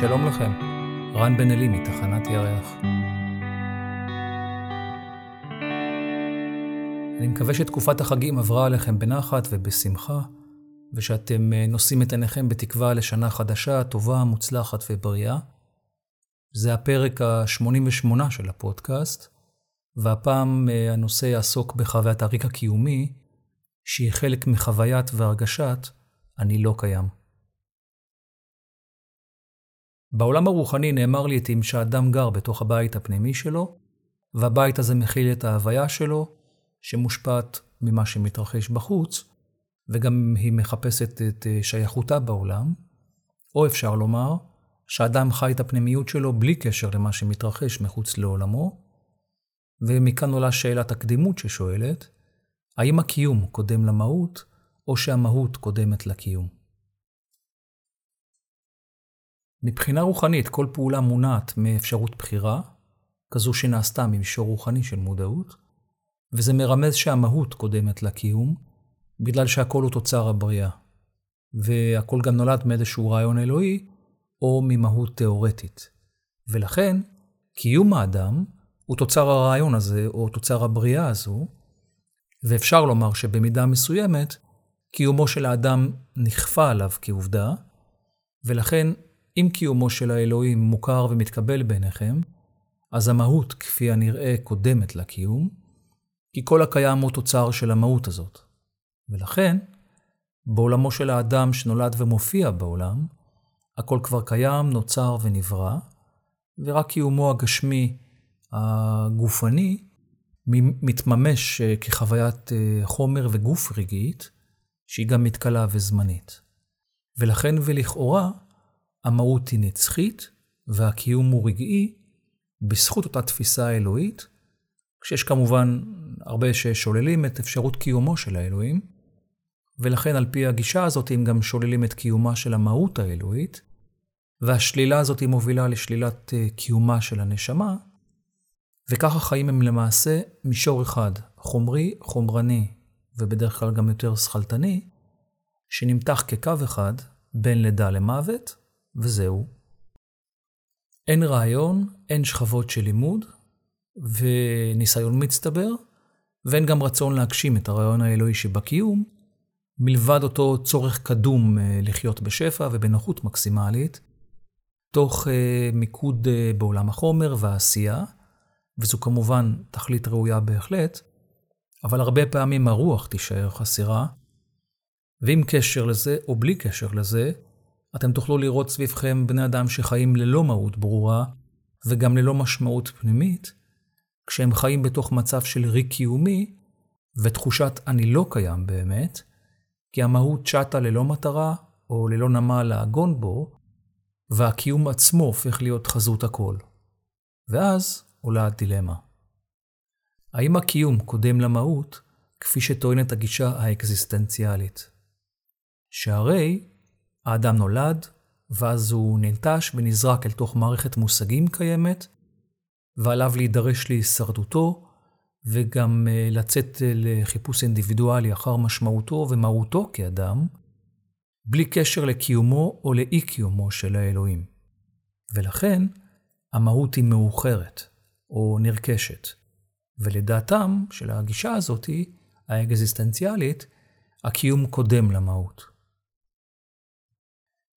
שלום לכם, רן בן אלי מתחנת ירח. אני מקווה שתקופת החגים עברה עליכם בנחת ובשמחה, ושאתם אה, נושאים את עיניכם בתקווה לשנה חדשה, טובה, מוצלחת ובריאה. זה הפרק ה-88 של הפודקאסט, והפעם אה, הנושא יעסוק בחוויית הריק הקיומי, שהיא חלק מחוויית והרגשת אני לא קיים. בעולם הרוחני נאמר לעתים שהאדם גר בתוך הבית הפנימי שלו, והבית הזה מכיל את ההוויה שלו, שמושפעת ממה שמתרחש בחוץ, וגם היא מחפשת את אה, שייכותה בעולם, או אפשר לומר, שאדם חי את הפנימיות שלו בלי קשר למה שמתרחש מחוץ לעולמו, ומכאן עולה שאלת הקדימות ששואלת, האם הקיום קודם למהות, או שהמהות קודמת לקיום? מבחינה רוחנית, כל פעולה מונעת מאפשרות בחירה, כזו שנעשתה ממישור רוחני של מודעות, וזה מרמז שהמהות קודמת לקיום, בגלל שהכל הוא תוצר הבריאה. והכל גם נולד מאיזשהו רעיון אלוהי, או ממהות תאורטית. ולכן, קיום האדם הוא תוצר הרעיון הזה, או תוצר הבריאה הזו, ואפשר לומר שבמידה מסוימת, קיומו של האדם נכפה עליו כעובדה, ולכן אם קיומו של האלוהים מוכר ומתקבל בעיניכם, אז המהות כפי הנראה קודמת לקיום, כי כל הקיים הוא תוצר של המהות הזאת. ולכן, בעולמו של האדם שנולד ומופיע בעולם, הכל כבר קיים, נוצר ונברא, ורק קיומו הגשמי, הגופני, מתממש אה, כחוויית אה, חומר וגוף רגעית, שהיא גם מתכלה וזמנית. ולכן ולכאורה, המהות היא נצחית והקיום הוא רגעי בזכות אותה תפיסה אלוהית, כשיש כמובן הרבה ששוללים את אפשרות קיומו של האלוהים, ולכן על פי הגישה הזאת הם גם שוללים את קיומה של המהות האלוהית, והשלילה הזאת מובילה לשלילת אה, קיומה של הנשמה, וכך החיים הם למעשה מישור אחד, חומרי, חומרני, ובדרך כלל גם יותר שכלתני, שנמתח כקו אחד בין לידה למוות, וזהו. אין רעיון, אין שכבות של לימוד וניסיון מצטבר, ואין גם רצון להגשים את הרעיון האלוהי שבקיום, מלבד אותו צורך קדום אה, לחיות בשפע ובנוחות מקסימלית, תוך אה, מיקוד אה, בעולם החומר והעשייה, וזו כמובן תכלית ראויה בהחלט, אבל הרבה פעמים הרוח תישאר חסרה, ועם קשר לזה או בלי קשר לזה, אתם תוכלו לראות סביבכם בני אדם שחיים ללא מהות ברורה וגם ללא משמעות פנימית, כשהם חיים בתוך מצב של ריק קיומי ותחושת אני לא קיים באמת, כי המהות שטה ללא מטרה או ללא נמל לעגון בו, והקיום עצמו הופך להיות חזות הכל. ואז עולה הדילמה. האם הקיום קודם למהות, כפי שטוענת הגישה האקזיסטנציאלית? שהרי האדם נולד, ואז הוא ננטש ונזרק אל תוך מערכת מושגים קיימת, ועליו להידרש להישרדותו, וגם אה, לצאת אה, לחיפוש אינדיבידואלי אחר משמעותו ומהותו כאדם, בלי קשר לקיומו או לאי קיומו של האלוהים. ולכן, המהות היא מאוחרת, או נרכשת. ולדעתם, של הגישה הזאת, האקזיסטנציאלית, הקיום קודם למהות.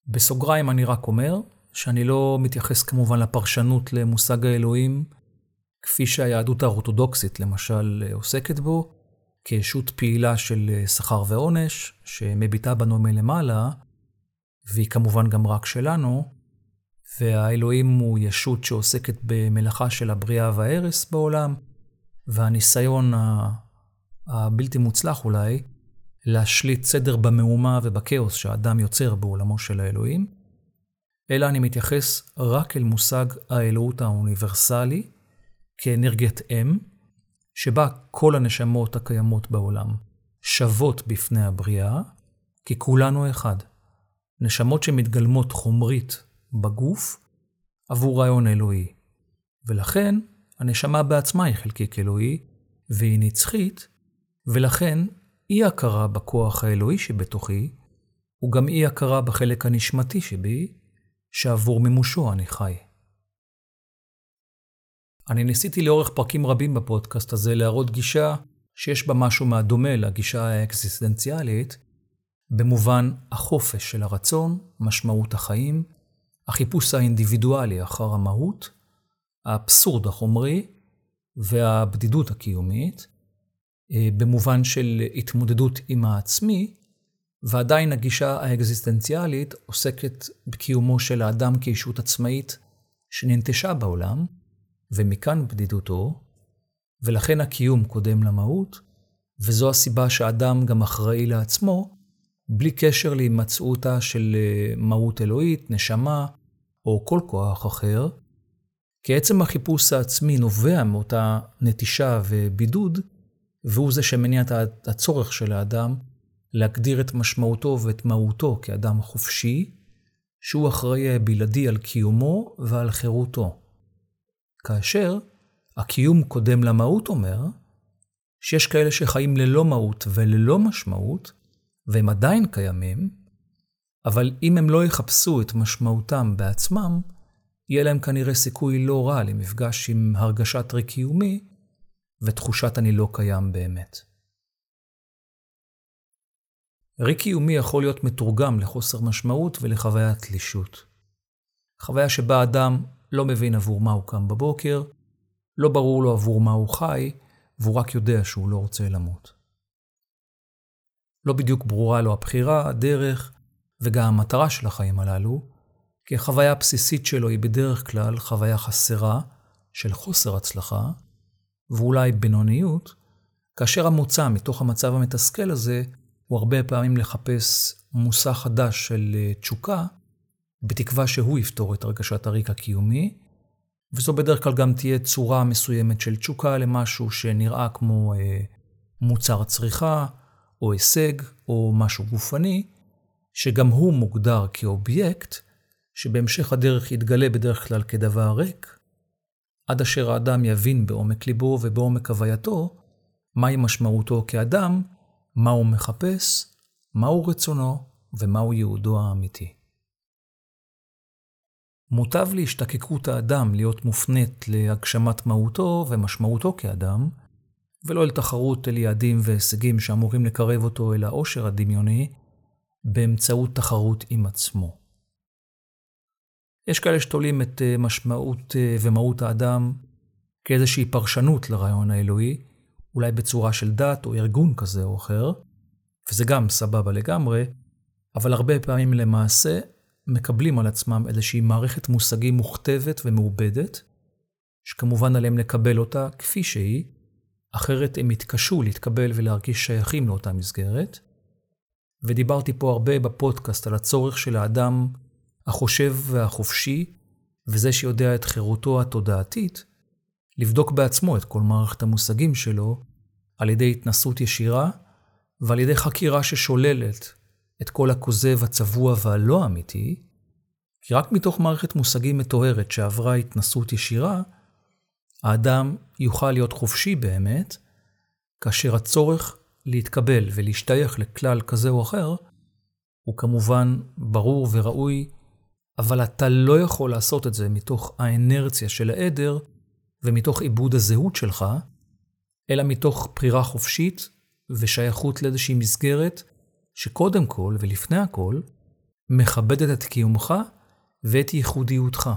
בסוגריים אני רק אומר שאני לא מתייחס כמובן לפרשנות למושג האלוהים, כפי שהיהדות האורתודוקסית למשל עוסקת בו, כישות פעילה של שכר ועונש, שמביטה בנו מלמעלה, והיא כמובן גם רק שלנו, והאלוהים הוא ישות שעוסקת במלאכה של הבריאה וההרס בעולם, והניסיון הבלתי מוצלח אולי, להשליט סדר במהומה ובכאוס שהאדם יוצר בעולמו של האלוהים, אלא אני מתייחס רק אל מושג האלוהות האוניברסלי כאנרגיית אם, שבה כל הנשמות הקיימות בעולם שוות בפני הבריאה, כי כולנו אחד. נשמות שמתגלמות חומרית בגוף עבור רעיון אלוהי. ולכן הנשמה בעצמה היא חלקיק אלוהי, והיא נצחית, ולכן אי הכרה בכוח האלוהי שבתוכי, הוא גם אי הכרה בחלק הנשמתי שבי, שעבור מימושו אני חי. אני ניסיתי לאורך פרקים רבים בפודקאסט הזה להראות גישה שיש בה משהו מהדומה לגישה האקזיסטנציאלית, במובן החופש של הרצון, משמעות החיים, החיפוש האינדיבידואלי אחר המהות, האבסורד החומרי והבדידות הקיומית, במובן של התמודדות עם העצמי, ועדיין הגישה האקזיסטנציאלית עוסקת בקיומו של האדם כישות עצמאית שננטשה בעולם, ומכאן בדידותו, ולכן הקיום קודם למהות, וזו הסיבה שהאדם גם אחראי לעצמו, בלי קשר להימצאותה של אה, מהות אלוהית, נשמה, או כל כוח אחר, כי עצם החיפוש העצמי נובע מאותה נטישה ובידוד, והוא זה שמניע את הצורך של האדם להגדיר את משמעותו ואת מהותו כאדם חופשי, שהוא אחראי בלעדי על קיומו ועל חירותו. כאשר הקיום קודם למהות אומר שיש כאלה שחיים ללא מהות וללא משמעות, והם עדיין קיימים, אבל אם הם לא יחפשו את משמעותם בעצמם, יהיה להם כנראה סיכוי לא רע למפגש עם הרגשת ריק קיומי ותחושת אני לא קיים באמת. ריק קיומי יכול להיות מתורגם לחוסר משמעות ולחוויית תלישות. חוויה שבה אדם לא מבין עבור מה הוא קם בבוקר, לא ברור לו עבור מה הוא חי, והוא רק יודע שהוא לא רוצה למות. לא בדיוק ברורה לו הבחירה, הדרך וגם המטרה של החיים הללו, כי החוויה הבסיסית שלו היא בדרך כלל חוויה חסרה של חוסר הצלחה, ואולי בינוניות, כאשר המוצא מתוך המצב המתסכל הזה הוא הרבה פעמים לחפש מושא חדש של אה, תשוקה, בתקווה שהוא יפתור את הרגשת הריק הקיומי, וזו בדרך כלל גם תהיה צורה מסוימת של תשוקה למשהו שנראה כמו אה, מוצר צריכה, או הישג, או משהו גופני, שגם הוא מוגדר כאובייקט, שבהמשך הדרך יתגלה בדרך כלל כדבר ריק, עד אשר האדם יבין בעומק ליבו ובעומק הווייתו מהי משמעותו כאדם, מה הוא מחפש, מהו רצונו ומהו ייעודו האמיתי. מוטב להשתקקות האדם להיות מופנית להגשמת מהותו ומשמעותו כאדם, ולא אל תחרות אל יעדים והישגים שאמורים לקרב אותו אל העושר הדמיוני, באמצעות תחרות עם עצמו. יש כאלה שתולים את אה, משמעות אה, ומהות האדם כאיזושהי פרשנות לרעיון האלוהי, אולי בצורה של דת או ארגון כזה או אחר, וזה גם סבבה לגמרי, אבל הרבה פעמים למעשה מקבלים על עצמם איזושהי מערכת מושגים מוכתבת ומעובדת, שכמובן עליהם לקבל אותה כפי שהיא, אחרת הם יתקשו להתקבל ולהרגיש שייכים לאותה מסגרת. ודיברתי פה הרבה בפודקאסט על הצורך של האדם החושב והחופשי, וזה שיודע את חירותו התודעתית, לבדוק בעצמו את כל מערכת המושגים שלו על ידי התנסות ישירה ועל ידי חקירה ששוללת את כל הכוזב הצבוע והלא אמיתי, כי רק מתוך מערכת מושגים מטוהרת שעברה התנסות ישירה, האדם יוכל להיות חופשי באמת, כאשר הצורך להתקבל ולהשתייך לכלל כזה או אחר, הוא כמובן ברור וראוי, אבל אתה לא יכול לעשות את זה מתוך האנרציה של העדר ומתוך עיבוד הזהות שלך, אלא מתוך בחירה חופשית ושייכות לאיזושהי מסגרת שקודם כל ולפני הכל מכבדת את קיומך ואת ייחודיותך.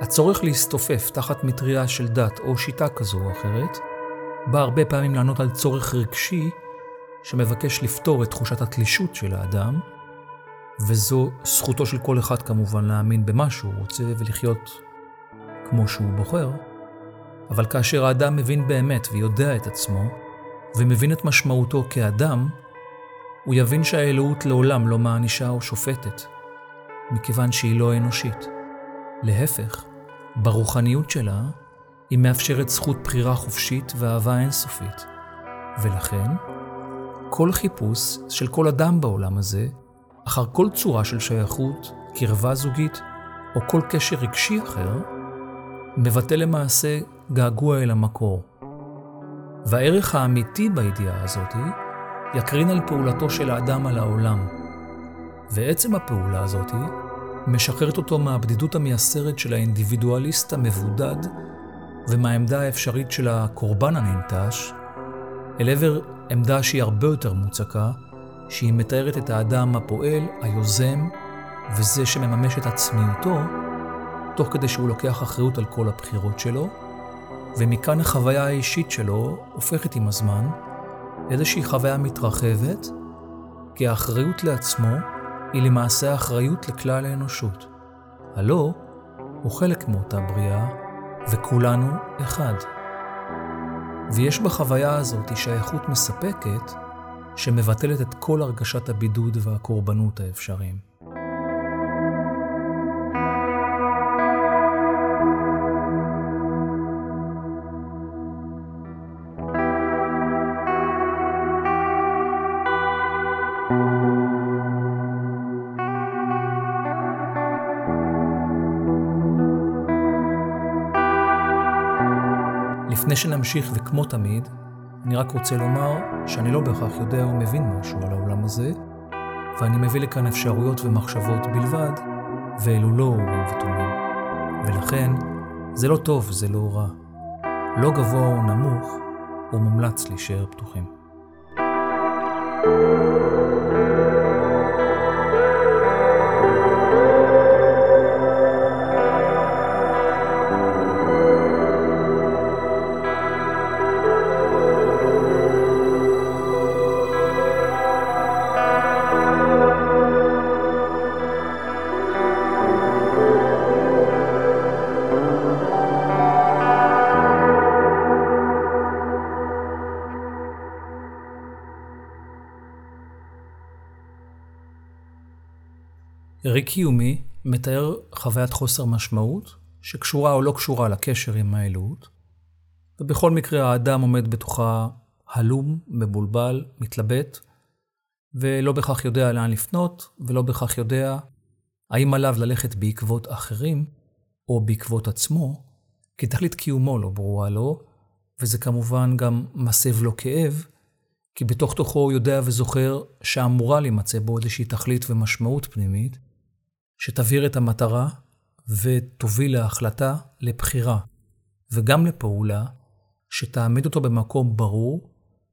הצורך להסתופף תחת מטריה של דת או שיטה כזו או אחרת, בא הרבה פעמים לענות על צורך רגשי שמבקש לפתור את תחושת התלישות של האדם, וזו זכותו של כל אחד כמובן להאמין במה שהוא רוצה ולחיות כמו שהוא בוחר, אבל כאשר האדם מבין באמת ויודע את עצמו, ומבין את משמעותו כאדם, הוא יבין שהאלוהות לעולם לא מענישה או שופטת, מכיוון שהיא לא אנושית. להפך, ברוחניות שלה, היא מאפשרת זכות בחירה חופשית ואהבה אינסופית. ולכן, כל חיפוש של כל אדם בעולם הזה, אחר כל צורה של שייכות, קרבה זוגית או כל קשר רגשי אחר, מבטא למעשה געגוע אל המקור. והערך האמיתי בידיעה הזאת יקרין על פעולתו של האדם על העולם. ועצם הפעולה הזאת משחררת אותו מהבדידות המייסרת של האינדיבידואליסט המבודד ומהעמדה האפשרית של הקורבן הננטש, אל עבר עמדה שהיא הרבה יותר מוצקה, שהיא מתארת את האדם הפועל, היוזם, וזה שמממש את עצמיותו, תוך כדי שהוא לוקח אחריות על כל הבחירות שלו, ומכאן החוויה האישית שלו הופכת עם הזמן לאיזושהי חוויה מתרחבת, כי האחריות לעצמו היא למעשה האחריות לכלל האנושות. הלא, הוא חלק מאותה בריאה, וכולנו אחד. ויש בחוויה הזאת שייכות מספקת, שמבטלת את כל הרגשת הבידוד והקורבנות האפשריים. לפני שנמשיך, וכמו תמיד, אני רק רוצה לומר שאני לא בהכרח יודע או מבין משהו על העולם הזה, ואני מביא לכאן אפשרויות ומחשבות בלבד, ואלו לא אורים ותומים. ולכן, זה לא טוב, זה לא רע. לא גבוה או נמוך, הוא מומלץ להישאר פתוחים. thank you ריק קיומי מתאר חוויית חוסר משמעות, שקשורה או לא קשורה לקשר עם האלוהות, ובכל מקרה האדם עומד בתוכה הלום, מבולבל, מתלבט, ולא בהכרח יודע לאן לפנות, ולא בהכרח יודע האם עליו ללכת בעקבות אחרים, או בעקבות עצמו, כי תכלית קיומו לא ברורה לו, וזה כמובן גם מסב לו כאב, כי בתוך תוכו הוא יודע וזוכר שאמורה להימצא בו איזושהי תכלית ומשמעות פנימית, שתבהיר את המטרה ותוביל להחלטה, לבחירה וגם לפעולה שתעמיד אותו במקום ברור,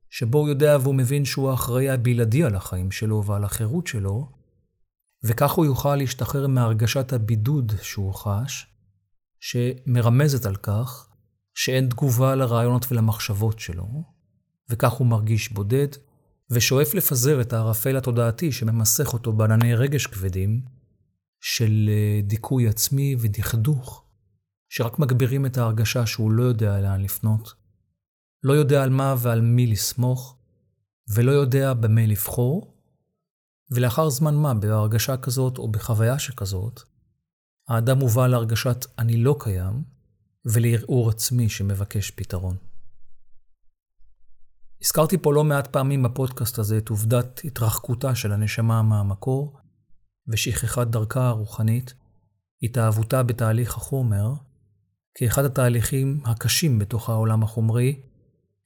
שבו הוא יודע והוא מבין שהוא האחראי הבלעדי על החיים שלו ועל החירות שלו, וכך הוא יוכל להשתחרר מהרגשת הבידוד שהוא חש, שמרמזת על כך שאין תגובה לרעיונות ולמחשבות שלו, וכך הוא מרגיש בודד, ושואף לפזר את הערפל התודעתי שממסך אותו בענני רגש כבדים, של אה, דיכוי עצמי ודכדוך, שרק מגבירים את ההרגשה שהוא לא יודע לאן לפנות, לא יודע על מה ועל מי לסמוך, ולא יודע במה לבחור, ולאחר זמן מה, בהרגשה כזאת או בחוויה שכזאת, האדם מובא להרגשת אני לא קיים, ולערעור עצמי שמבקש פתרון. הזכרתי פה לא מעט פעמים בפודקאסט הזה את עובדת התרחקותה של הנשמה מהמקור, ושכחת דרכה הרוחנית, התאהבותה בתהליך החומר, כאחד התהליכים הקשים בתוך העולם החומרי,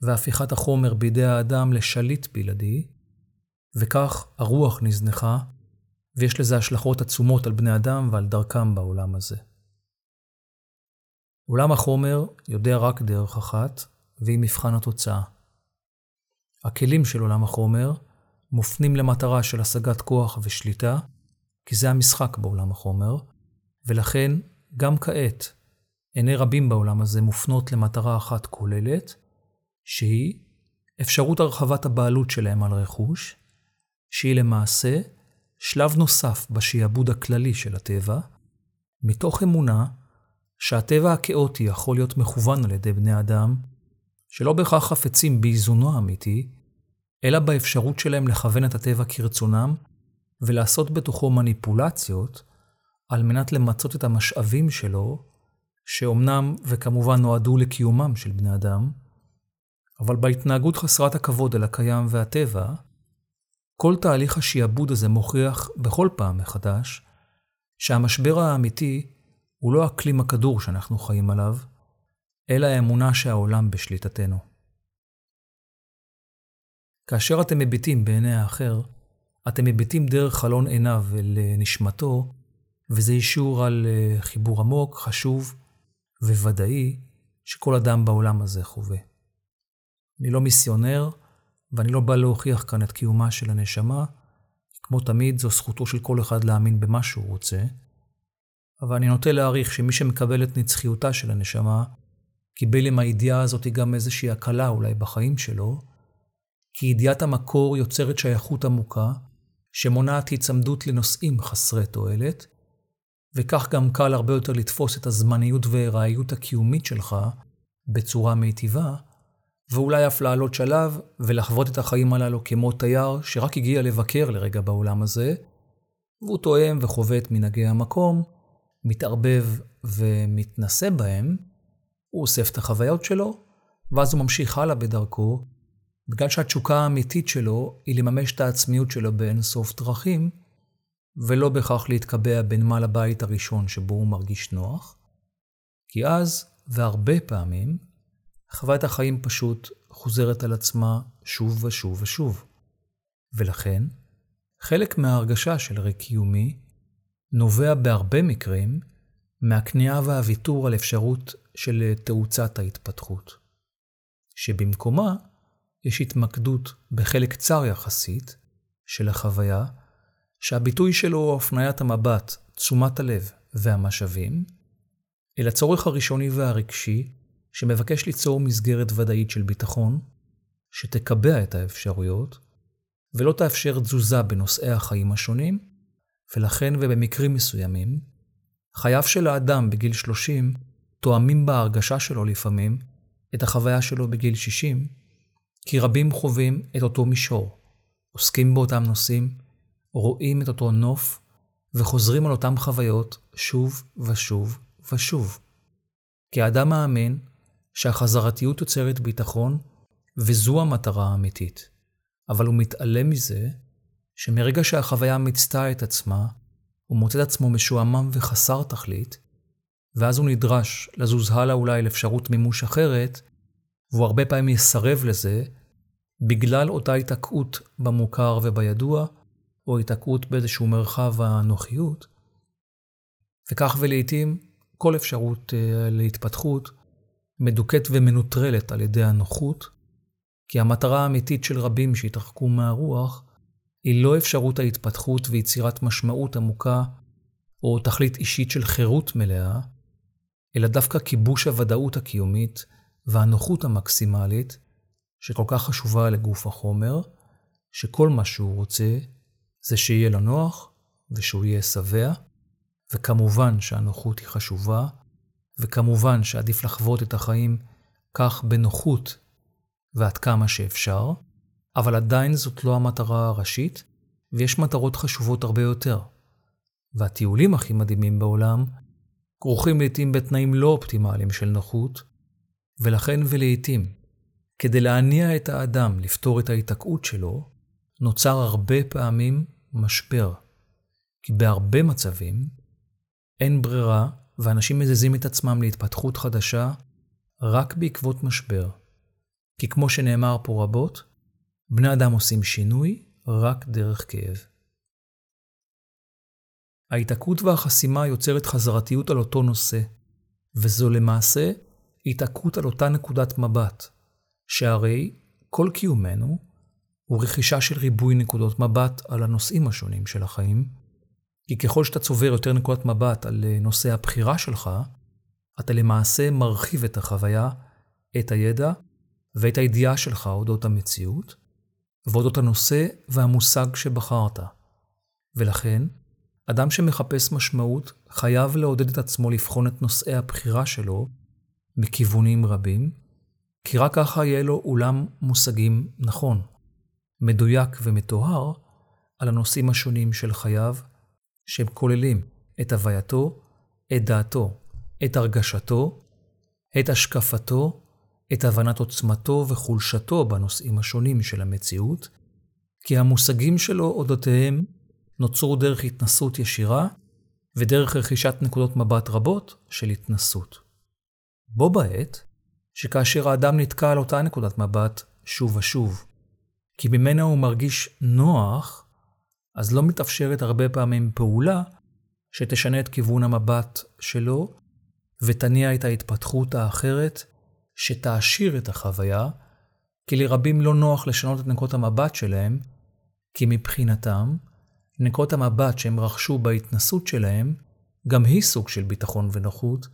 והפיכת החומר בידי האדם לשליט בלעדי, וכך הרוח נזנחה, ויש לזה השלכות עצומות על בני אדם ועל דרכם בעולם הזה. עולם החומר יודע רק דרך אחת, והיא מבחן התוצאה. הכלים של עולם החומר מופנים למטרה של השגת כוח ושליטה, כי זה המשחק בעולם החומר, ולכן גם כעת עיני רבים בעולם הזה מופנות למטרה אחת כוללת, שהיא אפשרות הרחבת הבעלות שלהם על רכוש, שהיא למעשה שלב נוסף בשעבוד הכללי של הטבע, מתוך אמונה שהטבע הכאוטי יכול להיות מכוון על ידי בני אדם, שלא בהכרח חפצים באיזונו האמיתי, אלא באפשרות שלהם לכוון את הטבע כרצונם ולעשות בתוכו מניפולציות על מנת למצות את המשאבים שלו, שאומנם וכמובן נועדו לקיומם של בני אדם, אבל בהתנהגות חסרת הכבוד אל הקיים והטבע, כל תהליך השיעבוד הזה מוכיח בכל פעם מחדש שהמשבר האמיתי הוא לא אקלים הכדור שאנחנו חיים עליו, אלא האמונה שהעולם בשליטתנו. כאשר אתם מביטים בעיני האחר, אתם מביטים דרך חלון עיניו אל נשמתו, וזה אישור על אה, חיבור עמוק, חשוב וודאי שכל אדם בעולם הזה חווה. אני לא מיסיונר, ואני לא בא להוכיח כאן את קיומה של הנשמה. כמו תמיד, זו זכותו של כל אחד להאמין במה שהוא רוצה. אבל אני נוטה להעריך שמי שמקבל את נצחיותה של הנשמה, קיבל עם הידיעה הזאת גם איזושהי הקלה אולי בחיים שלו, כי ידיעת המקור יוצרת שייכות עמוקה, שמונעת היצמדות לנושאים חסרי תועלת, וכך גם קל הרבה יותר לתפוס את הזמניות והארעיות הקיומית שלך בצורה מיטיבה, ואולי אף לעלות שלב ולחוות את החיים הללו כמו תייר שרק הגיע לבקר לרגע בעולם הזה, והוא תואם וחווה את מנהגי המקום, מתערבב ומתנשא בהם, הוא אוסף את החוויות שלו, ואז הוא ממשיך הלאה בדרכו, בגלל שהתשוקה האמיתית שלו היא לממש את העצמיות שלו באין סוף דרכים, ולא בכך להתקבע בנמל הבית הראשון שבו הוא מרגיש נוח, כי אז, והרבה פעמים, חוויית החיים פשוט חוזרת על עצמה שוב ושוב ושוב. ולכן, חלק מההרגשה של ריק קיומי נובע בהרבה מקרים מהכניעה והוויתור על אפשרות של תאוצת ההתפתחות. שבמקומה יש התמקדות בחלק צר יחסית של החוויה, שהביטוי שלו הוא הפניית המבט, תשומת הלב והמשאבים, אל הצורך הראשוני והרגשי שמבקש ליצור מסגרת ודאית של ביטחון, שתקבע את האפשרויות, ולא תאפשר תזוזה בנושאי החיים השונים, ולכן ובמקרים מסוימים, חייו של האדם בגיל 30 תואמים בהרגשה שלו לפעמים את החוויה שלו בגיל 60, כי רבים חווים את אותו מישור, עוסקים באותם נושאים, רואים את אותו נוף, וחוזרים על אותם חוויות שוב ושוב ושוב. כי האדם מאמין שהחזרתיות יוצרת ביטחון, וזו המטרה האמיתית. אבל הוא מתעלם מזה שמרגע שהחוויה מיצתה את עצמה, הוא מוצא את עצמו משועמם וחסר תכלית, ואז הוא נדרש לזוז הלאה אולי לאפשרות מימוש אחרת, והוא הרבה פעמים יסרב לזה, בגלל אותה התעקעות במוכר ובידוע, או התעקעות באיזשהו מרחב הנוחיות. וכך ולעיתים כל אפשרות uh, להתפתחות מדוכאת ומנוטרלת על ידי הנוחות, כי המטרה האמיתית של רבים שהתרחקו מהרוח היא לא אפשרות ההתפתחות ויצירת משמעות עמוקה או תכלית אישית של חירות מלאה, אלא דווקא כיבוש הוודאות הקיומית והנוחות המקסימלית, שכל כך חשובה לגוף החומר, שכל מה שהוא רוצה זה שיהיה לו נוח ושהוא יהיה שבע, וכמובן שהנוחות היא חשובה, וכמובן שעדיף לחוות את החיים כך בנוחות ועד כמה שאפשר, אבל עדיין זאת לא המטרה הראשית, ויש מטרות חשובות הרבה יותר. והטיולים הכי מדהימים בעולם כרוכים לעתים בתנאים לא אופטימליים של נוחות, ולכן ולעתים, כדי להניע את האדם לפתור את ההיתקעות שלו, נוצר הרבה פעמים משבר. כי בהרבה מצבים אין ברירה ואנשים מזיזים את עצמם להתפתחות חדשה רק בעקבות משבר. כי כמו שנאמר פה רבות, בני אדם עושים שינוי רק דרך כאב. ההיתקעות והחסימה יוצרת חזרתיות על אותו נושא, וזו למעשה התעקות על אותה נקודת מבט, שהרי כל קיומנו הוא רכישה של ריבוי נקודות מבט על הנושאים השונים של החיים, כי ככל שאתה צובר יותר נקודת מבט על אה, נושא הבחירה שלך, אתה למעשה מרחיב את החוויה, את הידע ואת הידיעה שלך אודות המציאות, ואודות הנושא והמושג שבחרת. ולכן, אדם שמחפש משמעות חייב לעודד את עצמו לבחון את נושאי הבחירה שלו מכיוונים רבים, כי רק ככה יהיה לו אולם מושגים נכון, מדויק ומטוהר על הנושאים השונים של חייו, שהם כוללים את הווייתו, את דעתו, את הרגשתו, את השקפתו, את הבנת עוצמתו וחולשתו בנושאים השונים של המציאות, כי המושגים שלו אודותיהם נוצרו דרך התנסות ישירה ודרך רכישת נקודות מבט רבות של התנסות. בו בעת, שכאשר האדם נתקע על אותה נקודת מבט שוב ושוב, כי ממנה הוא מרגיש נוח, אז לא מתאפשרת הרבה פעמים פעולה שתשנה את כיוון המבט שלו ותניע את ההתפתחות האחרת שתעשיר את החוויה, כי לרבים לא נוח לשנות את נקות המבט שלהם, כי מבחינתם, נקות המבט שהם רכשו בהתנסות שלהם, גם היא סוג של ביטחון ונוחות,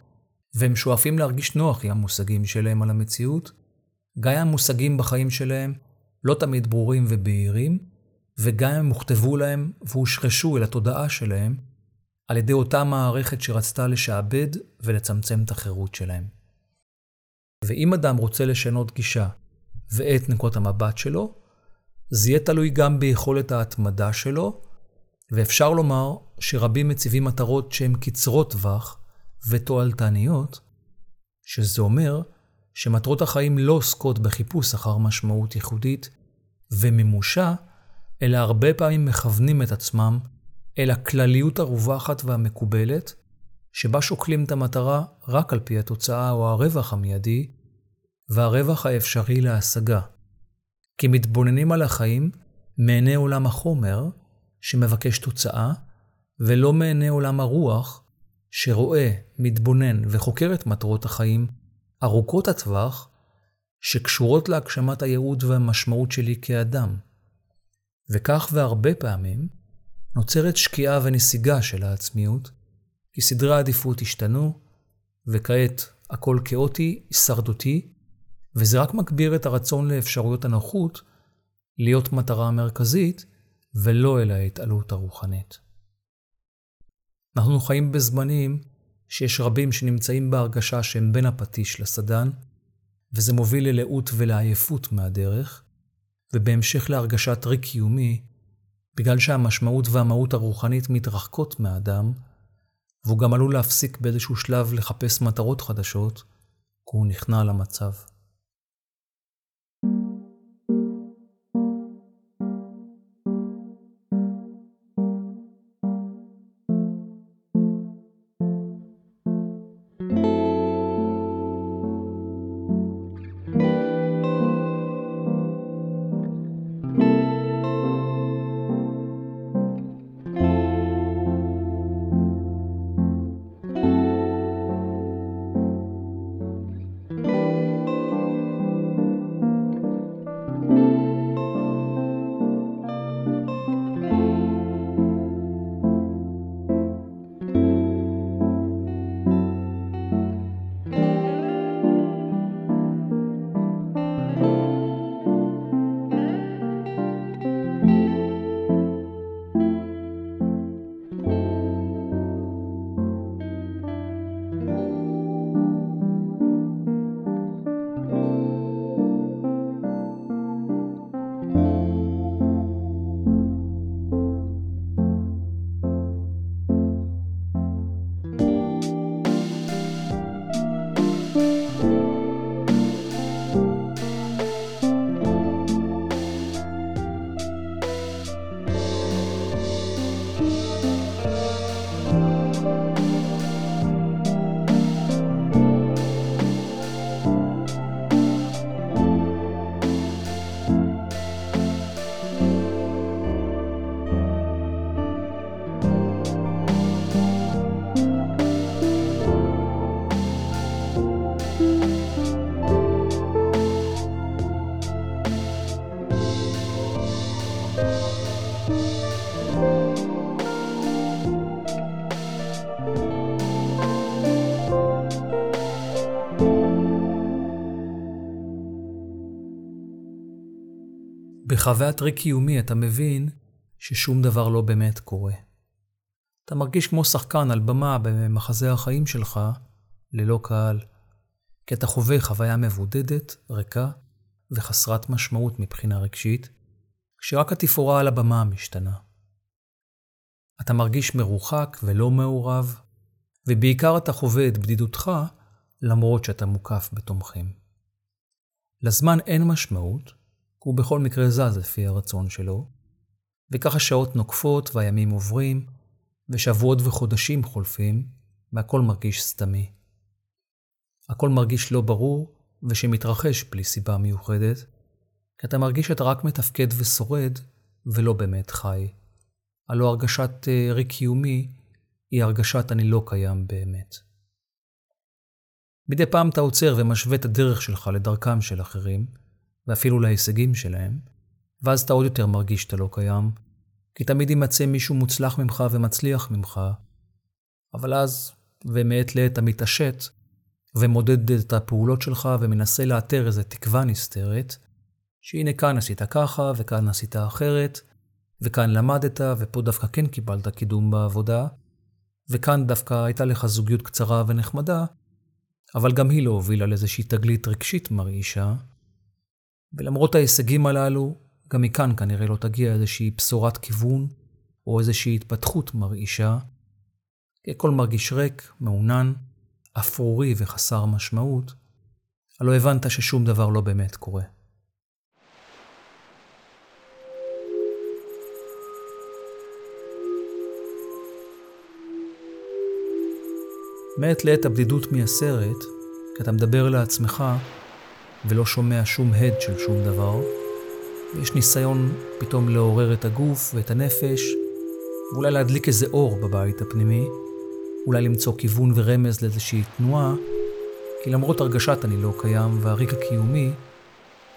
והם שואפים להרגיש נוח עם המושגים שלהם על המציאות, גם אם המושגים בחיים שלהם לא תמיד ברורים ובהירים, וגם אם הם הוכתבו להם והושרשו אל התודעה שלהם, על ידי אותה מערכת שרצתה לשעבד ולצמצם את החירות שלהם. ואם אדם רוצה לשנות גישה ואת נקות המבט שלו, זה יהיה תלוי גם ביכולת ההתמדה שלו, ואפשר לומר שרבים מציבים מטרות שהן קצרות טווח ותועלתניות, שזה אומר שמטרות החיים לא עוסקות בחיפוש אחר משמעות ייחודית ומימושה, אלא הרבה פעמים מכוונים את עצמם אל הכלליות הרווחת והמקובלת, שבה שוקלים את המטרה רק על פי התוצאה או הרווח המיידי, והרווח האפשרי להשגה. כי מתבוננים על החיים מעיני עולם החומר, שמבקש תוצאה, ולא מעיני עולם הרוח, שרואה, מתבונן וחוקר את מטרות החיים ארוכות הטווח, שקשורות להגשמת הייעוד והמשמעות שלי כאדם. וכך והרבה פעמים נוצרת שקיעה ונסיגה של העצמיות, כי סדרי העדיפות השתנו, וכעת הכל כאוטי, הישרדותי, וזה רק מגביר את הרצון לאפשרויות הנוחות להיות מטרה מרכזית, ולא אל ההתעלות הרוחנית. אנחנו חיים בזמנים שיש רבים שנמצאים בהרגשה שהם בין הפטיש לסדן, וזה מוביל ללאות ולעייפות מהדרך, ובהמשך להרגשת ריק קיומי, בגלל שהמשמעות והמהות הרוחנית מתרחקות מהאדם, והוא גם עלול להפסיק באיזשהו שלב לחפש מטרות חדשות, כי הוא נכנע למצב. בחוויית ריק קיומי אתה מבין ששום דבר לא באמת קורה. אתה מרגיש כמו שחקן על במה במחזה החיים שלך, ללא קהל, כי אתה חווה חוויה מבודדת, ריקה וחסרת משמעות מבחינה רגשית, כשרק התפאורה על הבמה משתנה. אתה מרגיש מרוחק ולא מעורב, ובעיקר אתה חווה את בדידותך למרות שאתה מוקף בתומכים. לזמן אין משמעות, הוא בכל מקרה זז לפי הרצון שלו, וככה שעות נוקפות והימים עוברים, ושבועות וחודשים חולפים, והכל מרגיש סתמי. הכל מרגיש לא ברור, ושמתרחש בלי סיבה מיוחדת, כי אתה מרגיש שאתה רק מתפקד ושורד, ולא באמת חי. הלא הרגשת אה, ריק קיומי היא הרגשת אני לא קיים באמת. מדי פעם אתה עוצר ומשווה את הדרך שלך לדרכם של אחרים, ואפילו להישגים שלהם, ואז אתה עוד יותר מרגיש שאתה לא קיים, כי תמיד יימצא מישהו מוצלח ממך ומצליח ממך, אבל אז, ומעת לעת אתה מתעשת, ומודד את הפעולות שלך ומנסה לאתר איזו תקווה נסתרת, שהנה כאן עשית ככה, וכאן עשית אחרת, וכאן למדת, ופה דווקא כן קיבלת קידום בעבודה, וכאן דווקא הייתה לך זוגיות קצרה ונחמדה, אבל גם היא לא הובילה לאיזושהי תגלית רגשית מרעישה. ולמרות ההישגים הללו, גם מכאן כנראה לא תגיע איזושהי בשורת כיוון, או איזושהי התפתחות מרעישה. הכל מרגיש ריק, מעונן, אפרורי וחסר משמעות, הלא הבנת ששום דבר לא באמת קורה. מעת לעת הבדידות מייסרת, כי אתה מדבר לעצמך ולא שומע שום הד של שום דבר, ויש ניסיון פתאום לעורר את הגוף ואת הנפש, ואולי להדליק איזה אור בבית הפנימי, אולי למצוא כיוון ורמז לאיזושהי תנועה, כי למרות הרגשת אני לא קיים והריק הקיומי,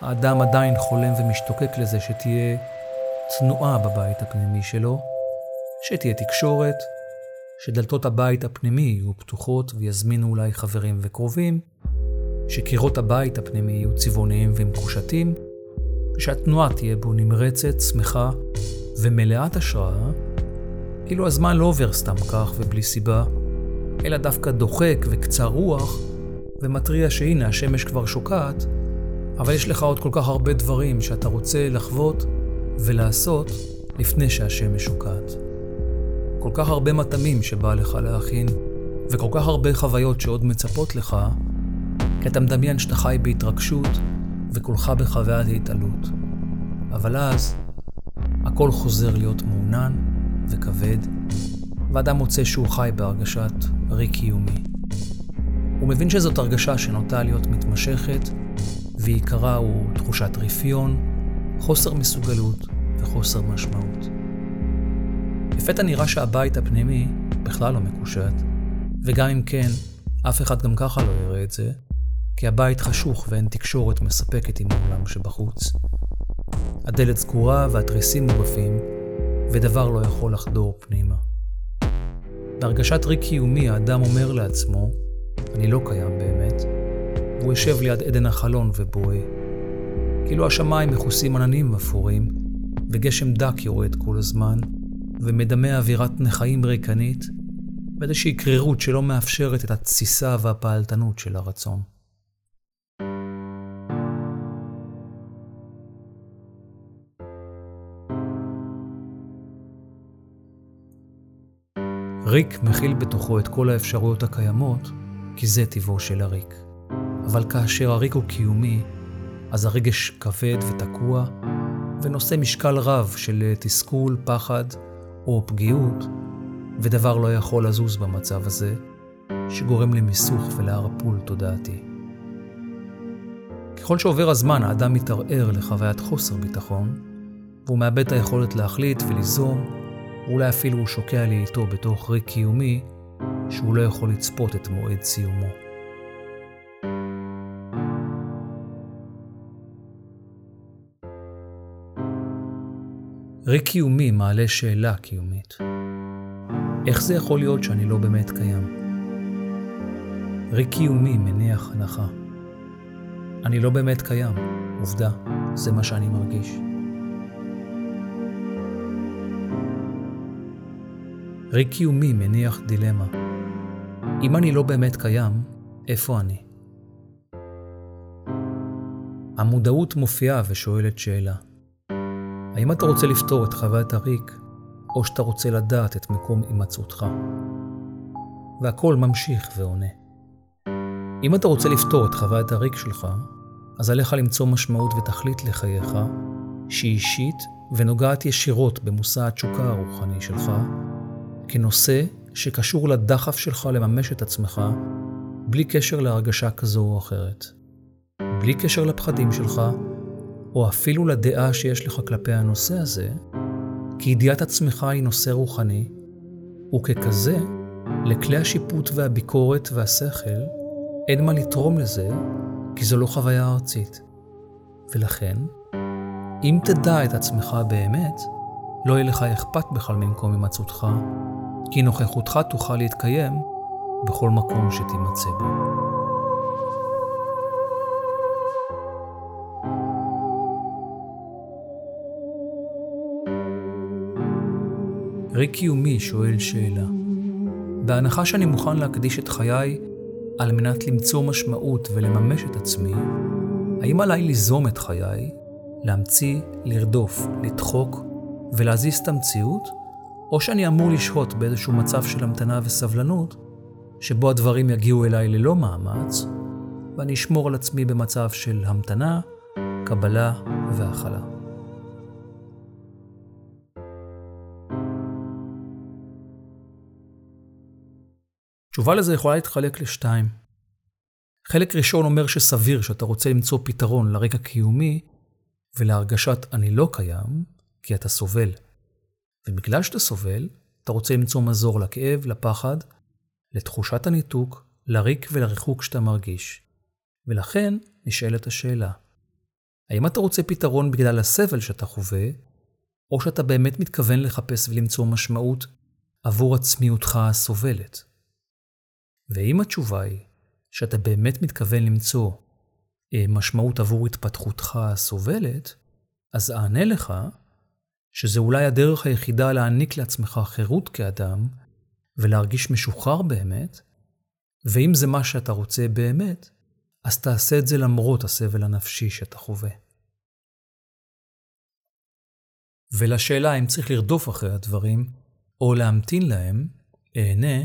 האדם עדיין חולם ומשתוקק לזה שתהיה תנועה בבית הפנימי שלו, שתהיה תקשורת, שדלתות הבית הפנימי יהיו פתוחות ויזמינו אולי חברים וקרובים, שקירות הבית הפנימי יהיו צבעוניים ומקושטים, ושהתנועה תהיה בו נמרצת, שמחה ומלאת השראה, כאילו הזמן לא עובר סתם כך ובלי סיבה, אלא דווקא דוחק וקצר רוח, ומתריע שהנה השמש כבר שוקעת, אבל יש לך עוד כל כך הרבה דברים שאתה רוצה לחוות ולעשות לפני שהשמש שוקעת. כל כך הרבה מטעמים שבא לך להכין, וכל כך הרבה חוויות שעוד מצפות לך, כי אתה מדמיין שאתה חי בהתרגשות, וכולך בחוויית התעלות. אבל אז, הכל חוזר להיות מעונן וכבד, ואדם מוצא שהוא חי בהרגשת ריק קיומי. הוא מבין שזאת הרגשה שנוטה להיות מתמשכת, ועיקרה הוא תחושת רפיון, חוסר מסוגלות וחוסר משמעות. לפתע נראה שהבית הפנימי בכלל לא מקושט, וגם אם כן, אף אחד גם ככה לא יראה את זה, כי הבית חשוך ואין תקשורת מספקת עם העולם שבחוץ. הדלת סגורה והתריסים מוגפים, ודבר לא יכול לחדור פנימה. בהרגשת ריק קיומי האדם אומר לעצמו, אני לא קיים באמת, והוא יושב ליד עדן החלון ובוהה. כאילו השמיים מכוסים עננים אפורים, וגשם דק יורד כל הזמן, ומדמה אווירת נכאים ריקנית, ואיזושהי קרירות שלא מאפשרת את התסיסה והפעלתנות של הרצון. ריק מכיל בתוכו את כל האפשרויות הקיימות, כי זה טבעו של הריק. אבל כאשר הריק הוא קיומי, אז הרגש כבד ותקוע, ונושא משקל רב של תסכול, פחד או פגיעות, ודבר לא יכול לזוז במצב הזה, שגורם למיסוך ולערפול תודעתי. ככל שעובר הזמן, האדם מתערער לחוויית חוסר ביטחון, והוא מאבד את היכולת להחליט וליזום, ואולי אפילו הוא שוקע לי איתו בתוך ריק קיומי, שהוא לא יכול לצפות את מועד סיומו. ריק קיומי מעלה שאלה קיומית. איך זה יכול להיות שאני לא באמת קיים? ריק קיומי מניח הנחה. אני לא באמת קיים, עובדה, זה מה שאני מרגיש. ריק קיומי מניח דילמה. אם אני לא באמת קיים, איפה אני? המודעות מופיעה ושואלת שאלה. האם אתה רוצה לפתור את חוויית הריק, או שאתה רוצה לדעת את מקום הימצאותך? והכל ממשיך ועונה. אם אתה רוצה לפתור את חוויית הריק שלך, אז עליך למצוא משמעות ותכלית לחייך, שהיא אישית ונוגעת ישירות במושא התשוקה הרוחני שלך, כנושא שקשור לדחף שלך לממש את עצמך, בלי קשר להרגשה כזו או אחרת. בלי קשר לפחדים שלך, או אפילו לדעה שיש לך כלפי הנושא הזה, כי ידיעת עצמך היא נושא רוחני, וככזה, לכלי השיפוט והביקורת והשכל אין מה לתרום לזה, כי זו לא חוויה ארצית. ולכן, אם תדע את עצמך באמת, לא יהיה לך אכפת בכלל ממקום הימצאותך, כי נוכחותך תוכל להתקיים בכל מקום שתימצא בו. ריק קיומי שואל שאלה. בהנחה שאני מוכן להקדיש את חיי על מנת למצוא משמעות ולממש את עצמי, האם עליי ליזום את חיי, להמציא, לרדוף, לדחוק ולהזיז את המציאות, או שאני אמור לשהות באיזשהו מצב של המתנה וסבלנות, שבו הדברים יגיעו אליי ללא מאמץ, ואני אשמור על עצמי במצב של המתנה, קבלה והכלה. תשובה לזה יכולה להתחלק לשתיים. חלק ראשון אומר שסביר שאתה רוצה למצוא פתרון לרקע קיומי ולהרגשת אני לא קיים, כי אתה סובל. ובגלל שאתה סובל, אתה רוצה למצוא מזור לכאב, לפחד, לתחושת הניתוק, לריק ולריחוק שאתה מרגיש. ולכן נשאלת השאלה, האם אתה רוצה פתרון בגלל הסבל שאתה חווה, או שאתה באמת מתכוון לחפש ולמצוא משמעות עבור עצמיותך הסובלת? ואם התשובה היא שאתה באמת מתכוון למצוא אה, משמעות עבור התפתחותך הסובלת, אז אענה לך שזה אולי הדרך היחידה להעניק לעצמך חירות כאדם ולהרגיש משוחרר באמת, ואם זה מה שאתה רוצה באמת, אז תעשה את זה למרות הסבל הנפשי שאתה חווה. ולשאלה אם צריך לרדוף אחרי הדברים, או להמתין להם, אענה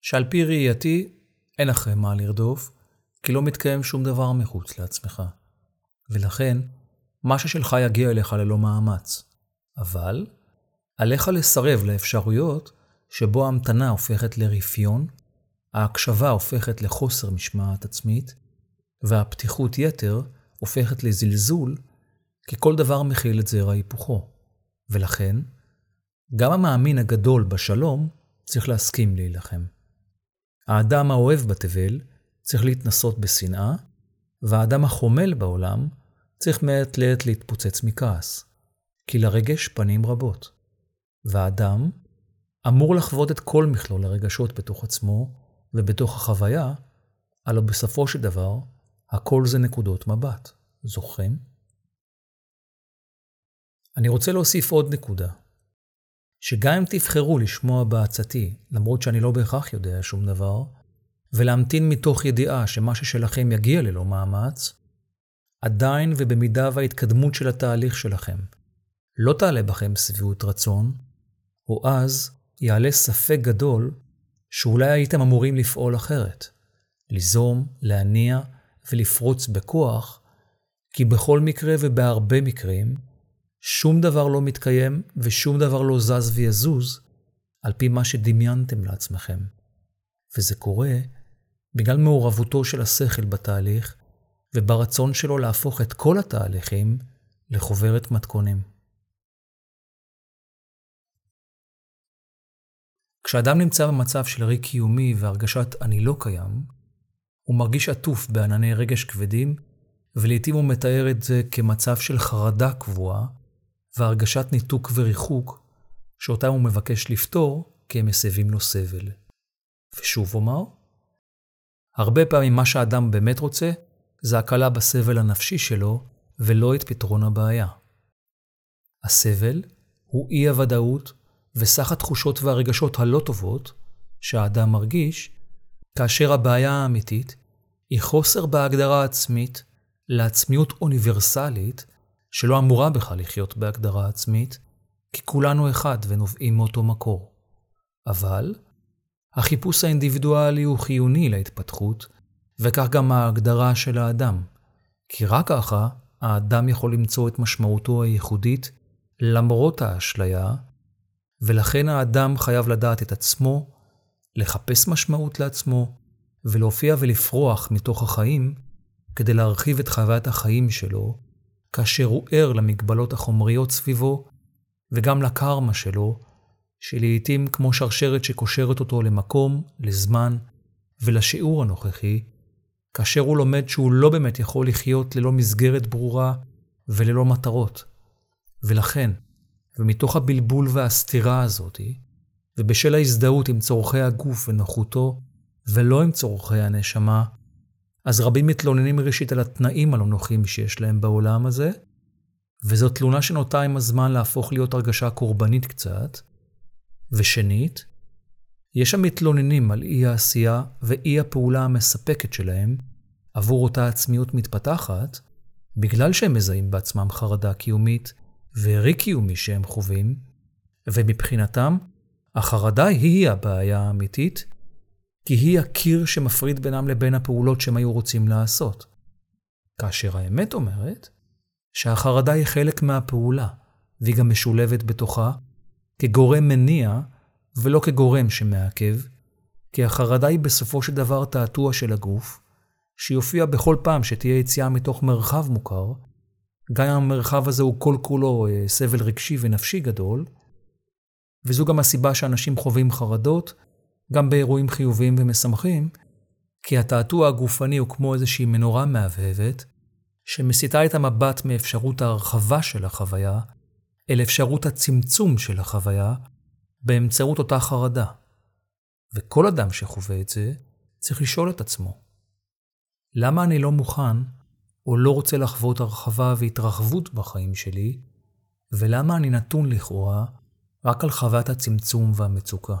שעל פי ראייתי אין אחרי מה לרדוף, כי לא מתקיים שום דבר מחוץ לעצמך. ולכן, מה ששלך יגיע אליך ללא מאמץ. אבל, עליך לסרב לאפשרויות שבו ההמתנה הופכת לרפיון, ההקשבה הופכת לחוסר משמעת עצמית, והפתיחות יתר הופכת לזלזול, כי כל דבר מכיל את זרע היפוכו. ולכן, גם המאמין הגדול בשלום צריך להסכים להילחם. האדם האוהב בתבל צריך להתנסות בשנאה, והאדם החומל בעולם צריך מעת לעת להתפוצץ מכעס, כי לרגש פנים רבות. והאדם אמור לחוות את כל מכלול הרגשות בתוך עצמו ובתוך החוויה, הלא בסופו של דבר, הכל זה נקודות מבט. זוכרים? אני רוצה להוסיף עוד נקודה, שגם אם תבחרו לשמוע בעצתי, למרות שאני לא בהכרח יודע שום דבר, ולהמתין מתוך ידיעה שמה ששלכם יגיע ללא מאמץ, עדיין ובמידה וההתקדמות של התהליך שלכם לא תעלה בכם שביעות רצון, או אז יעלה ספק גדול שאולי הייתם אמורים לפעול אחרת, ליזום, להניע ולפרוץ בכוח, כי בכל מקרה ובהרבה מקרים, שום דבר לא מתקיים ושום דבר לא זז ויזוז על פי מה שדמיינתם לעצמכם. וזה קורה בגלל מעורבותו של השכל בתהליך וברצון שלו להפוך את כל התהליכים לחוברת מתכונים. כשאדם נמצא במצב של ריק קיומי והרגשת אני לא קיים, הוא מרגיש עטוף בענני רגש כבדים, ולעיתים הוא מתאר את זה כמצב של חרדה קבועה, והרגשת ניתוק וריחוק, שאותם הוא מבקש לפתור כי הם מסבים לו סבל. ושוב אומר, הרבה פעמים מה שהאדם באמת רוצה, זה הקלה בסבל הנפשי שלו, ולא את פתרון הבעיה. הסבל הוא אי-הוודאות וסך התחושות והרגשות הלא טובות שהאדם מרגיש, כאשר הבעיה האמיתית היא חוסר בהגדרה עצמית לעצמיות אוניברסלית שלא אמורה בכלל לחיות בהגדרה עצמית, כי כולנו אחד ונובעים מאותו מקור. אבל החיפוש האינדיבידואלי הוא חיוני להתפתחות, וכך גם ההגדרה של האדם, כי רק ככה האדם יכול למצוא את משמעותו הייחודית למרות האשליה, ולכן האדם חייב לדעת את עצמו, לחפש משמעות לעצמו, ולהופיע ולפרוח מתוך החיים כדי להרחיב את חוויית החיים שלו, כאשר הוא ער למגבלות החומריות סביבו, וגם לקרמה שלו, שלעיתים כמו שרשרת שקושרת אותו למקום, לזמן ולשיעור הנוכחי, כאשר הוא לומד שהוא לא באמת יכול לחיות ללא מסגרת ברורה וללא מטרות. ולכן, ומתוך הבלבול והסתירה הזאתי, ובשל ההזדהות עם צורכי הגוף ונוחותו, ולא עם צורכי הנשמה, אז רבים מתלוננים ראשית על התנאים הלא נוחים שיש להם בעולם הזה, וזו תלונה שנוטה עם הזמן להפוך להיות הרגשה קורבנית קצת. ושנית, יש המתלוננים על אי העשייה ואי הפעולה המספקת שלהם עבור אותה עצמיות מתפתחת, בגלל שהם מזהים בעצמם חרדה קיומית וריק קיומי שהם חווים, ומבחינתם, החרדה היא הבעיה האמיתית, כי היא הקיר שמפריד בינם לבין הפעולות שהם היו רוצים לעשות. כאשר האמת אומרת שהחרדה היא חלק מהפעולה, והיא גם משולבת בתוכה כגורם מניע ולא כגורם שמעכב, כי החרדה היא בסופו של דבר תעתוע של הגוף, שיופיע בכל פעם שתהיה יציאה מתוך מרחב מוכר, גם אם המרחב הזה הוא כל כולו אה, סבל רגשי ונפשי גדול, וזו גם הסיבה שאנשים חווים חרדות, גם באירועים חיוביים ומשמחים, כי התעתוע הגופני הוא כמו איזושהי מנורה מהבהבת, שמסיטה את המבט מאפשרות ההרחבה של החוויה, אל אפשרות הצמצום של החוויה, באמצעות אותה חרדה. וכל אדם שחווה את זה, צריך לשאול את עצמו, למה אני לא מוכן או לא רוצה לחוות הרחבה והתרחבות בחיים שלי, ולמה אני נתון לכאורה רק על חוויית הצמצום והמצוקה?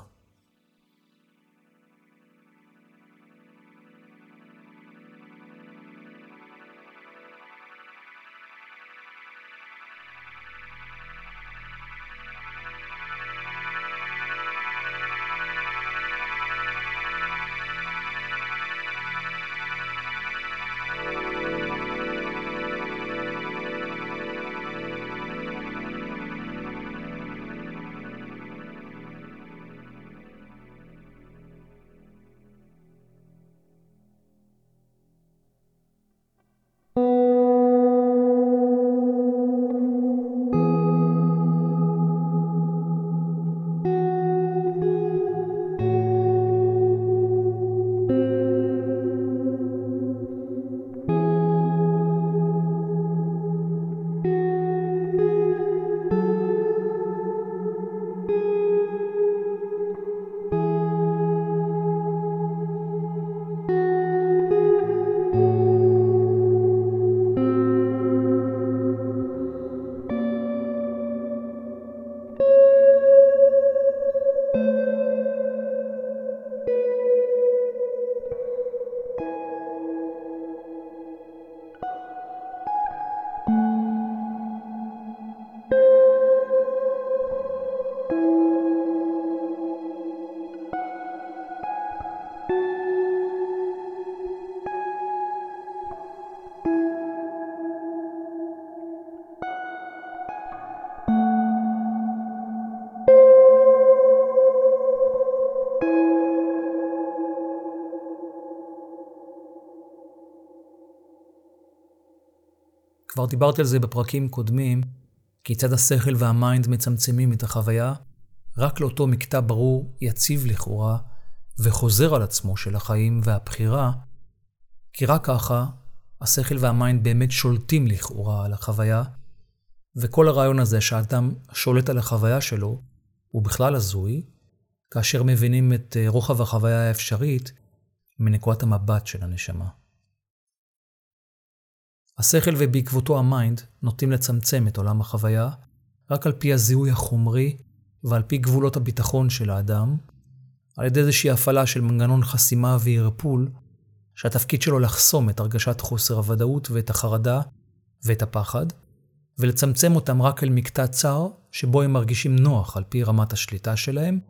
כבר דיברתי על זה בפרקים קודמים, כיצד השכל וה mind מצמצמים את החוויה רק לאותו מקטע ברור, יציב לכאורה, וחוזר על עצמו של החיים והבחירה, כי רק ככה השכל וה mind באמת שולטים לכאורה על החוויה, וכל הרעיון הזה שהאדם שולט על החוויה שלו הוא בכלל הזוי, כאשר מבינים את אה, רוחב החוויה האפשרית מנקודת המבט של הנשמה. השכל ובעקבותו ה mind נוטים לצמצם את עולם החוויה רק על פי הזיהוי החומרי ועל פי גבולות הביטחון של האדם, על ידי איזושהי הפעלה של מנגנון חסימה וערפול, שהתפקיד שלו לחסום את הרגשת חוסר הוודאות ואת החרדה ואת הפחד, ולצמצם אותם רק אל מקטע צר שבו הם מרגישים נוח על פי רמת השליטה שלהם,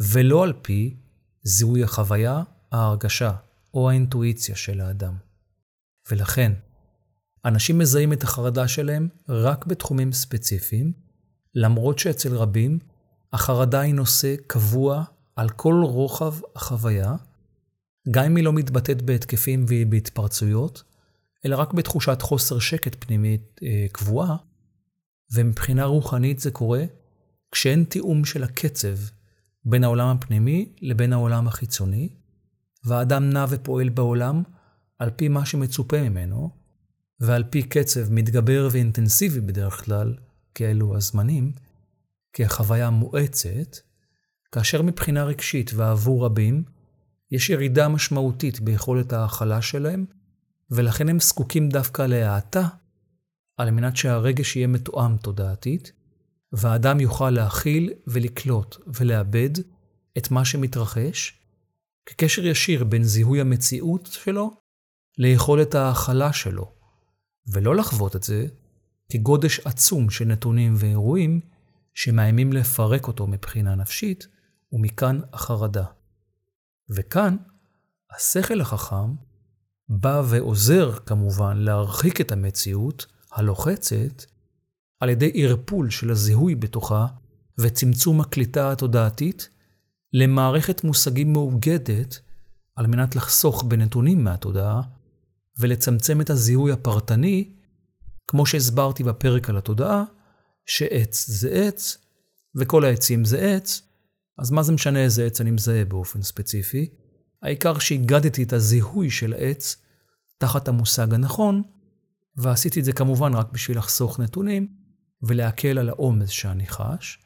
ולא על פי זיהוי החוויה, ההרגשה או האינטואיציה של האדם. ולכן, אנשים מזהים את החרדה שלהם רק בתחומים ספציפיים, למרות שאצל רבים החרדה היא נושא קבוע על כל רוחב החוויה, גם אם היא לא מתבטאת בהתקפים והיא בהתפרצויות, אלא רק בתחושת חוסר שקט פנימית אה, קבועה, ומבחינה רוחנית זה קורה כשאין תיאום של הקצב בין העולם הפנימי לבין העולם החיצוני, והאדם נע ופועל בעולם על פי מה שמצופה ממנו, ועל פי קצב מתגבר ואינטנסיבי בדרך כלל, כאלו הזמנים, כי החוויה מואצת, כאשר מבחינה רגשית ועבור רבים, יש ירידה משמעותית ביכולת ההכלה שלהם, ולכן הם זקוקים דווקא להאטה, על מנת שהרגש יהיה מתואם תודעתית, והאדם יוכל להכיל ולקלוט ולאבד את מה שמתרחש, כקשר ישיר בין זיהוי המציאות שלו ליכולת ההכלה שלו, ולא לחוות את זה כגודש עצום של נתונים ואירועים שמאיימים לפרק אותו מבחינה נפשית, ומכאן החרדה. וכאן, השכל החכם בא ועוזר כמובן להרחיק את המציאות הלוחצת על ידי ערפול של הזיהוי בתוכה וצמצום הקליטה התודעתית למערכת מושגים מאוגדת על מנת לחסוך בנתונים מהתודעה ולצמצם את הזיהוי הפרטני, כמו שהסברתי בפרק על התודעה, שעץ זה עץ וכל העצים זה עץ, אז מה זה משנה איזה עץ אני מזהה באופן ספציפי? העיקר שהגדתי את הזיהוי של עץ תחת המושג הנכון, ועשיתי את זה כמובן רק בשביל לחסוך נתונים ולהקל על העומס שאני חש,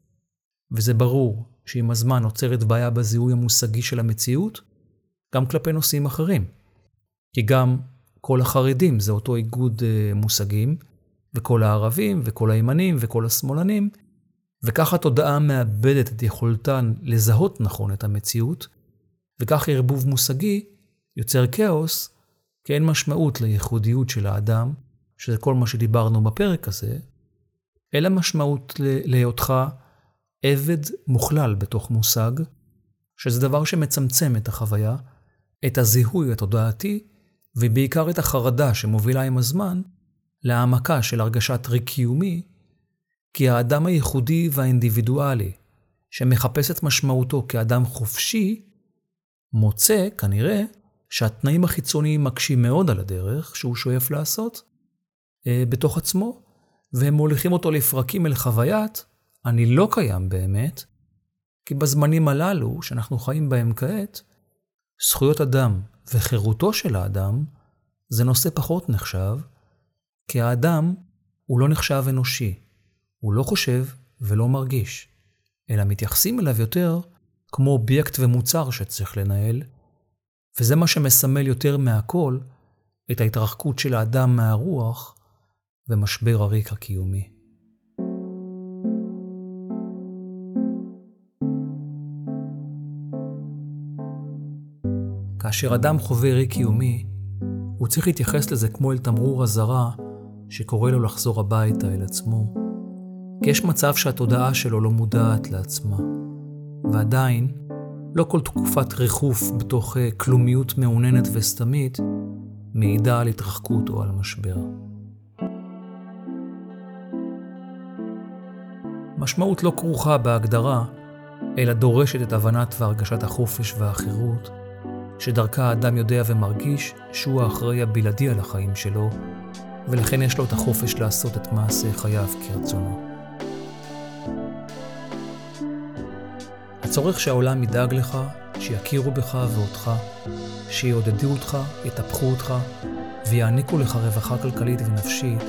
וזה ברור שעם הזמן נוצרת בעיה בזיהוי המושגי של המציאות, גם כלפי נושאים אחרים. כי גם כל החרדים זה אותו איגוד uh, מושגים, וכל הערבים, וכל הימנים, וכל השמאלנים, וכך התודעה מאבדת את יכולתן לזהות נכון את המציאות, וכך ערבוב מושגי יוצר כאוס, כי אין משמעות לייחודיות של האדם, שזה כל מה שדיברנו בפרק הזה, אלא משמעות להיותך עבד מוכלל בתוך מושג, שזה דבר שמצמצם את החוויה, את הזיהוי התודעתי, ובעיקר את החרדה שמובילה עם הזמן להעמקה של הרגשת ריק קיומי, כי האדם הייחודי והאינדיבידואלי, שמחפש את משמעותו כאדם חופשי, מוצא, כנראה, שהתנאים החיצוניים מקשים מאוד על הדרך שהוא שואף לעשות אה, בתוך עצמו, והם מוליכים אותו לפרקים אל חוויית אני לא קיים באמת, כי בזמנים הללו שאנחנו חיים בהם כעת, זכויות אדם וחירותו של האדם זה נושא פחות נחשב, כי האדם הוא לא נחשב אנושי, הוא לא חושב ולא מרגיש, אלא מתייחסים אליו יותר כמו אובייקט ומוצר שצריך לנהל, וזה מה שמסמל יותר מהכל את ההתרחקות של האדם מהרוח ומשבר הריק הקיומי. כאשר אדם חווה ריק קיומי, הוא צריך להתייחס לזה כמו אל תמרור אזהרה שקורא לו לחזור הביתה אל עצמו. כי יש מצב שהתודעה שלו לא מודעת לעצמה. ועדיין, לא כל תקופת ריחוף בתוך אה, כלומיות מעוננת וסתמית מעידה על התרחקות או על משבר. משמעות לא כרוכה בהגדרה, אלא דורשת את הבנת והרגשת החופש והחירות, שדרכה האדם יודע ומרגיש שהוא האחראי הבלעדי על החיים שלו, ולכן יש לו את החופש לעשות את מעשה חייו כרצונו. הצורך שהעולם ידאג לך, שיכירו בך ואותך, שיעודדו אותך, יטפחו אותך, ויעניקו לך רווחה כלכלית ונפשית,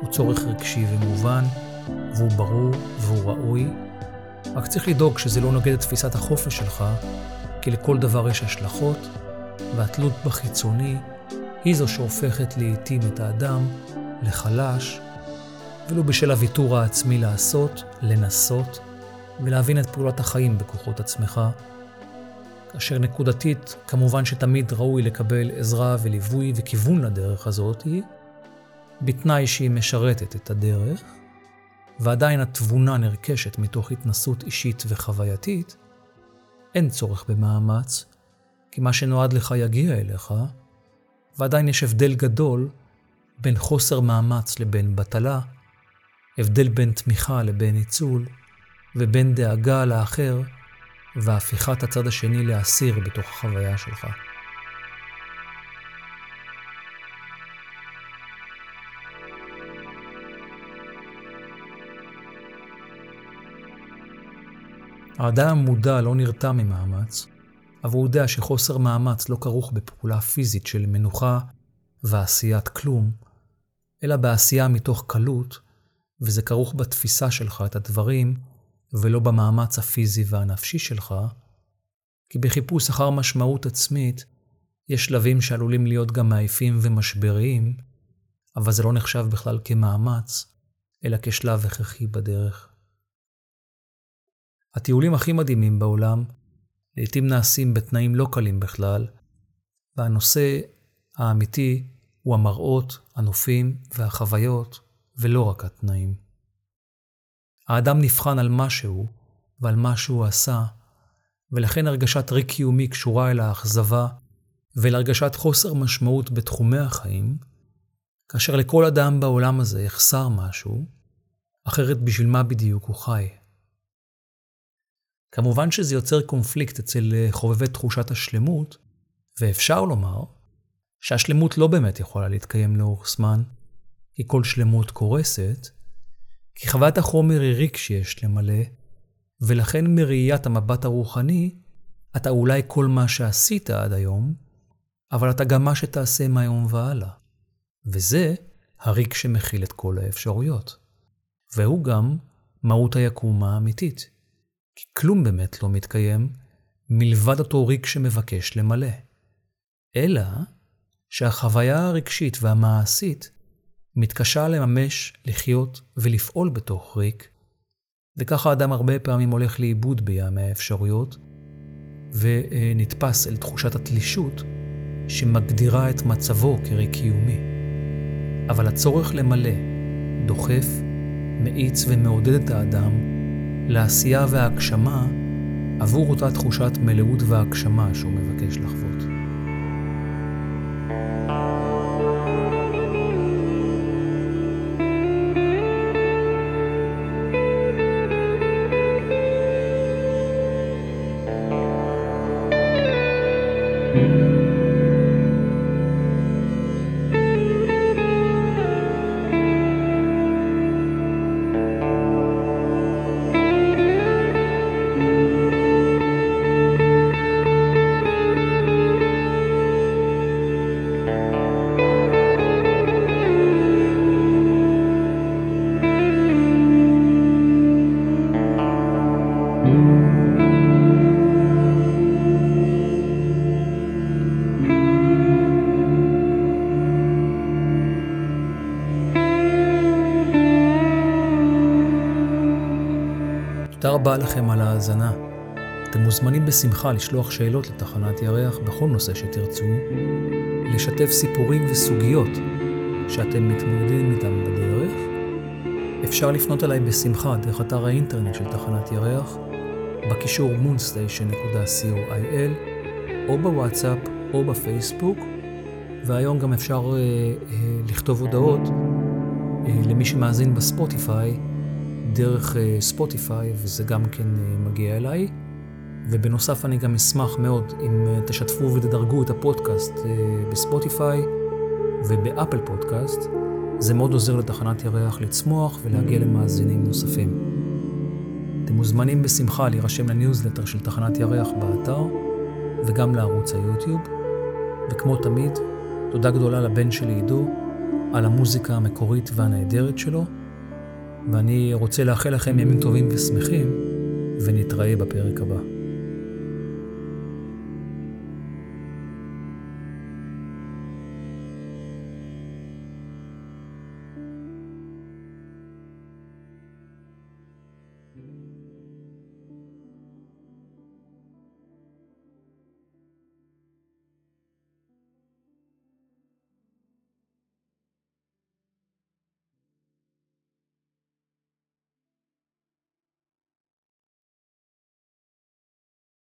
הוא צורך רגשי ומובן, והוא ברור והוא ראוי, רק צריך לדאוג שזה לא נוגד את תפיסת החופש שלך, כי לכל דבר יש השלכות, והתלות בחיצוני היא זו שהופכת לעתים את האדם לחלש, ולו בשל הוויתור העצמי לעשות, לנסות, ולהבין את פעולת החיים בכוחות עצמך, כאשר נקודתית, כמובן שתמיד ראוי לקבל עזרה וליווי וכיוון לדרך הזאת, היא, בתנאי שהיא משרתת את הדרך, ועדיין התבונה נרכשת מתוך התנסות אישית וחווייתית, אין צורך במאמץ, כי מה שנועד לך יגיע אליך, ועדיין יש הבדל גדול בין חוסר מאמץ לבין בטלה, הבדל בין תמיכה לבין ניצול, ובין דאגה לאחר והפיכת הצד השני לאסיר בתוך החוויה שלך. האדם המודע לא נרתע ממאמץ, אבל הוא יודע שחוסר מאמץ לא כרוך בפעולה פיזית של מנוחה ועשיית כלום, אלא בעשייה מתוך קלות, וזה כרוך בתפיסה שלך את הדברים, ולא במאמץ הפיזי והנפשי שלך, כי בחיפוש אחר משמעות עצמית, יש שלבים שעלולים להיות גם מעייפים ומשבריים, אבל זה לא נחשב בכלל כמאמץ, אלא כשלב הכרחי בדרך. הטיולים הכי מדהימים בעולם לעתים נעשים בתנאים לא קלים בכלל, והנושא האמיתי הוא המראות, הנופים והחוויות, ולא רק התנאים. האדם נבחן על משהו ועל מה שהוא עשה, ולכן הרגשת ריק קיומי קשורה אל האכזבה ואל הרגשת חוסר משמעות בתחומי החיים, כאשר לכל אדם בעולם הזה יחסר משהו, אחרת בשביל מה בדיוק הוא חי. כמובן שזה יוצר קונפליקט אצל אה, חובבי תחושת השלמות, ואפשר לומר שהשלמות לא באמת יכולה להתקיים לאורך זמן, כי כל שלמות קורסת, כי חוויית החומר היא ריק שיש למלא, ולכן מראיית המבט הרוחני, אתה אולי כל מה שעשית עד היום, אבל אתה גם מה שתעשה מהיום והלאה. וזה הריק שמכיל את כל האפשרויות. והוא גם מהות היקום האמיתית. כי כלום באמת לא מתקיים מלבד אותו ריק שמבקש למלא. אלא שהחוויה הרגשית והמעשית מתקשה לממש, לחיות ולפעול בתוך ריק, וככה האדם הרבה פעמים הולך לאיבוד בימי האפשרויות, ונתפס אל תחושת התלישות שמגדירה את מצבו כריק קיומי. אבל הצורך למלא דוחף, מאיץ ומעודד את האדם לעשייה והגשמה עבור אותה תחושת מלאות והגשמה שהוא מבקש לחוות. רבה לכם על ההאזנה. אתם מוזמנים בשמחה לשלוח שאלות לתחנת ירח בכל נושא שתרצו, לשתף סיפורים וסוגיות שאתם מתמודדים איתם בדרך. אפשר לפנות אליי בשמחה דרך אתר האינטרנט של תחנת ירח, בקישור moonstation.co.il, או בוואטסאפ או בפייסבוק, והיום גם אפשר uh, uh, לכתוב הודעות uh, למי שמאזין בספוטיפיי. דרך ספוטיפיי, וזה גם כן מגיע אליי. ובנוסף אני גם אשמח מאוד אם תשתפו ותדרגו את הפודקאסט בספוטיפיי ובאפל פודקאסט. זה מאוד עוזר לתחנת ירח לצמוח ולהגיע למאזינים נוספים. אתם מוזמנים בשמחה להירשם לניוזלטר של תחנת ירח באתר וגם לערוץ היוטיוב. וכמו תמיד, תודה גדולה לבן שלי עידו על המוזיקה המקורית והנהדרת שלו. ואני רוצה לאחל לכם ימים טובים ושמחים, ונתראה בפרק הבא.